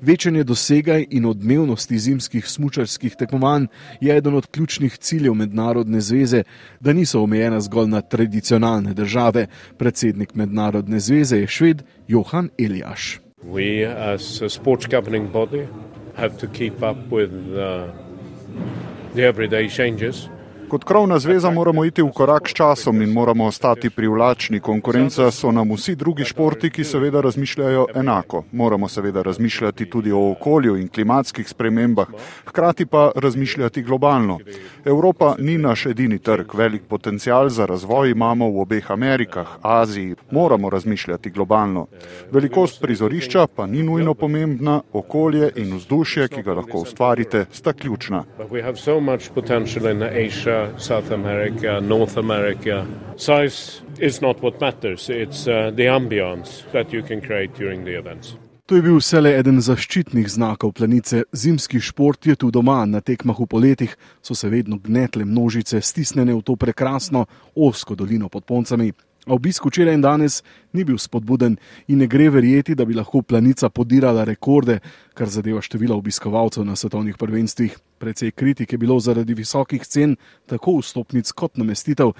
Večanje dosegaj in odmevnosti zimskih smučarskih tekmovanj je eden od ključnih ciljev mednarodne zveze, da niso omejena zgolj na tradicionalne države. Predsednik mednarodne zveze je šved Johan Eliaš. We, as a sports governing body, have to keep up with uh, the everyday changes. Kot krovna zveza moramo iti v korak s časom in moramo ostati privlačni. Konkurenca so nam vsi drugi športi, ki seveda razmišljajo enako. Moramo seveda razmišljati tudi o okolju in klimatskih spremembah, hkrati pa razmišljati globalno. Evropa ni naš edini trg, velik potencial za razvoj imamo v obeh Amerikah, Aziji. Moramo razmišljati globalno. Velikost prizorišča pa ni nujno pomembna, okolje in vzdušje, ki ga lahko ustvarite, sta ključna. South America, North America. Size is not what matters, it's uh, the ambience that you can create during the events. To je bil vse le eden zaščitnih znakov planice. Zimski šport je tu doma, na tekmah v poletjih so se vedno gnetle množice, stisnjene v to prekrasno, osko dolino pod poncami. Obisk včeraj in danes ni bil spodbuden in ne gre verjeti, da bi lahko planica podirala rekorde, kar zadeva število obiskovalcev na svetovnih prvenstvih. Predvsej kritik je bilo zaradi visokih cen tako vstopnic kot namestitev.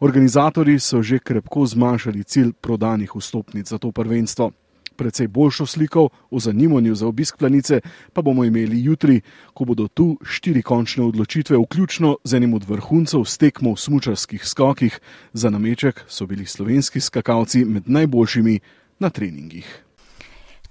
Organizatori so že krepko zmanjšali cilj prodanih vstopnic za to prvenstvo precej boljšo sliko o zanimanju za obisk planice pa bomo imeli jutri, ko bodo tu štiri končne odločitve, vključno z enim od vrhuncev stekmo v smučarskih skokih. Za nameček so bili slovenski skakalci med najboljšimi na treningih.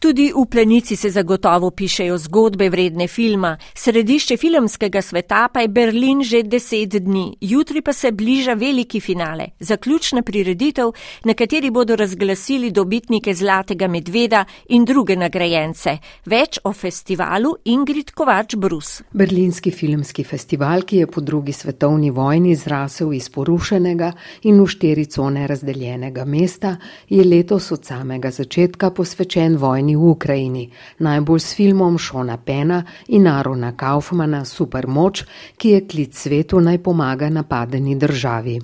Tudi v plenici se zagotovo pišejo zgodbe vredne filma. Središče filmskega sveta pa je Berlin že deset dni. Jutri pa se bliža veliki finale, zaključna prireditev, na kateri bodo razglasili dobitnike Zlatega medveda in druge nagrajence. Več o festivalu Ingrid Kovač Brus. Berlinski filmski festival, ki je po drugi svetovni vojni zrasel iz porušenega in v štiri cone razdeljenega mesta, je letos od samega začetka posvečen vojni vojni v Ukrajini, najbolj s filmom Šona Pena in Arona Kaufmana Supermoč, ki je klic svetu naj pomaga napadeni državi.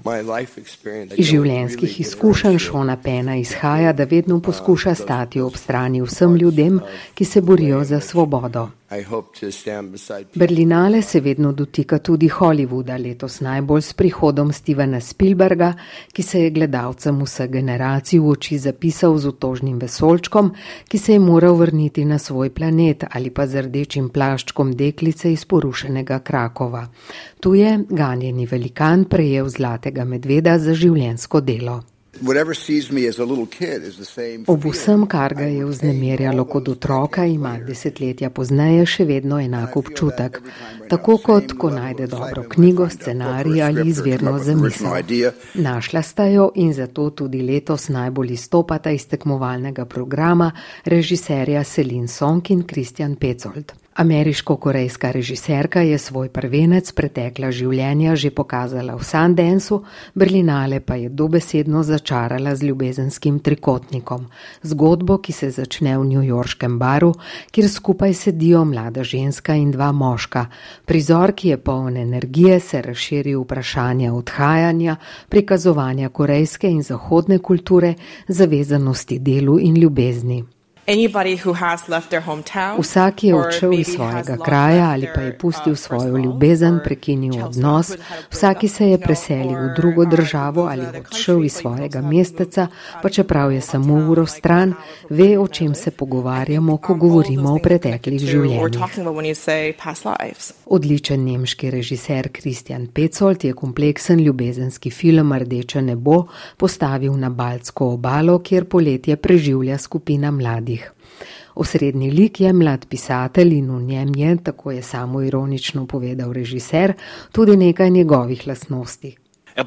Iz življenjskih izkušenj Šona Pena izhaja, da vedno poskuša stati ob strani vsem ljudem, ki se borijo za svobodo. Berlinale se vedno dotika tudi Hollywooda, letos najbolj s prihodom Stevena Spielberga, ki se je gledalcem vse generacij v oči zapisal z otožnim vesolčkom, ki se je moral vrniti na svoj planet ali pa z rdečim plaščkom deklice iz porušenega Krakova. Tu je ganjeni velikan prejel zlatega medveda za življensko delo. Ob vsem, kar ga je vznemirjalo kot otroka, ima desetletja pozneje še vedno enak občutek. Tako kot ko najde dobro knjigo, scenarij ali izvirno zamisel. Našla sta jo in zato tudi letos najbolj izstopata iz tekmovalnega programa režiserja Selin Song in Kristjan Pecold. Ameriško-korejska režiserka je svoj prvenec pretekla življenja že pokazala v Sundansu, Berlinale pa je dobesedno začarala z ljubezenskim trikotnikom, zgodbo, ki se začne v newyorškem baru, kjer skupaj sedijo mlada ženska in dva moška. Prizor, ki je poln energije, se razširi v vprašanja odhajanja, prikazovanja korejske in zahodne kulture, zavezanosti delu in ljubezni. Vsak je odšel iz svojega kraja ali pa je pustil svojo ljubezen, prekinil odnos, vsak se je preselil v drugo državo ali odšel iz svojega mesteca, pa čeprav je samo uro stran, ve, o čem se pogovarjamo, ko govorimo o preteklih življenjih. Odličen nemški režiser Kristjan Pecolt je kompleksen ljubezenski film Rdeče nebo postavil na Baltsko obalo, kjer poletje preživlja skupina mladih. Osrednji lik je mlad pisatelj in v njem je, tako je samo ironično povedal režiser, tudi nekaj njegovih lasnosti. Er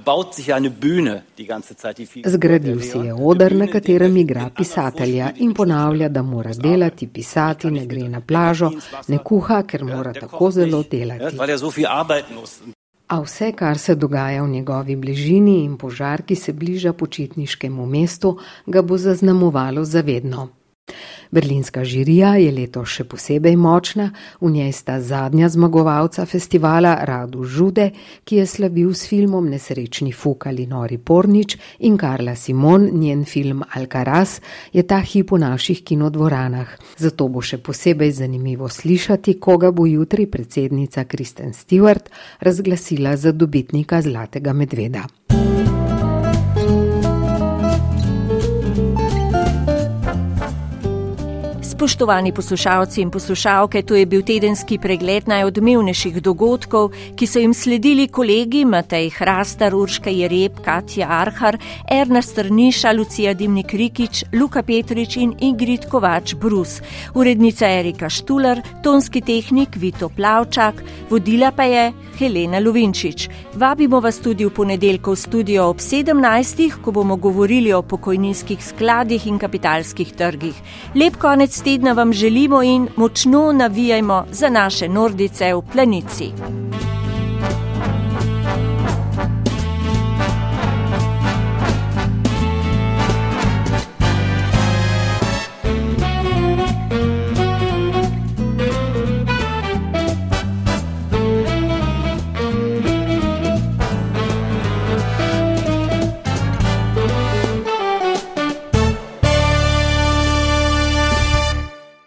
Zgradil si je odr, na katerem igra pisatelja in ponavlja, da mora delati, pisati, ne gre na plažo, ne kuha, ker mora tako zelo delati. A vse, kar se dogaja v njegovi bližini in požar, ki se bliža počitniškemu mestu, ga bo zaznamovalo zavedno. Berlinska žirija je letos še posebej močna, v njej sta zadnja zmagovalca festivala Radu Žude, ki je slavil s filmom Nesrečni Fuk ali Nori Pornič in Karla Simon, njen film Alcaraz, je ta hip v naših kinodvoranah. Zato bo še posebej zanimivo slišati, koga bo jutri predsednica Kristen Stewart razglasila za dobitnika Zlatega medveda. Spoštovani poslušalci in poslušalke, to je bil tedenski pregled najodmevnejših dogodkov, ki so jim sledili kolegi Matej Hrastar, Urška Jereb, Katja Arhar, Erna Strniša, Lucija Dimnik Rikič, Luka Petrič in Ingrid Kovač Brus, urednica Erika Štuler, tonski tehnik Vito Plavčak, vodila pa je Helena Luvinčič. Vabimo vas tudi v ponedeljko v studio ob 17. ko bomo govorili o pokojninskih skladih in kapitalskih trgih. Lep konec tedna tedna vam želimo in močno navijajmo za naše nordice v planici.